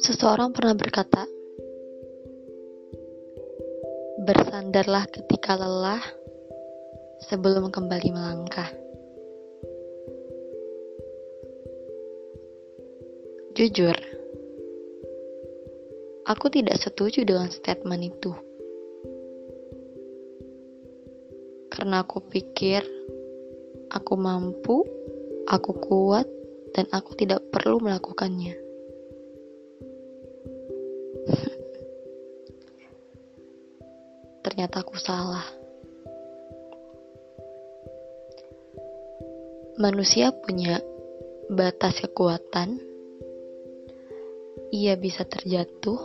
Seseorang pernah berkata, "Bersandarlah ketika lelah sebelum kembali melangkah." Jujur, aku tidak setuju dengan statement itu. Karena aku pikir aku mampu, aku kuat, dan aku tidak perlu melakukannya. Ternyata aku salah. Manusia punya batas kekuatan ia bisa terjatuh,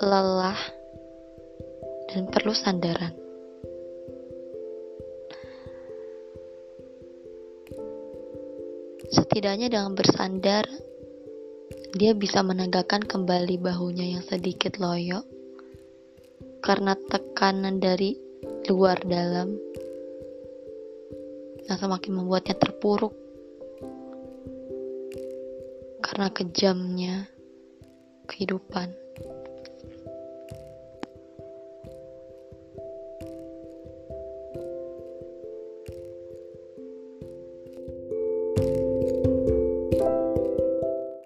lelah, dan perlu sandaran. Setidaknya dengan bersandar, dia bisa menegakkan kembali bahunya yang sedikit loyo karena tekanan dari luar dalam yang semakin membuatnya terpuruk karena kejamnya kehidupan.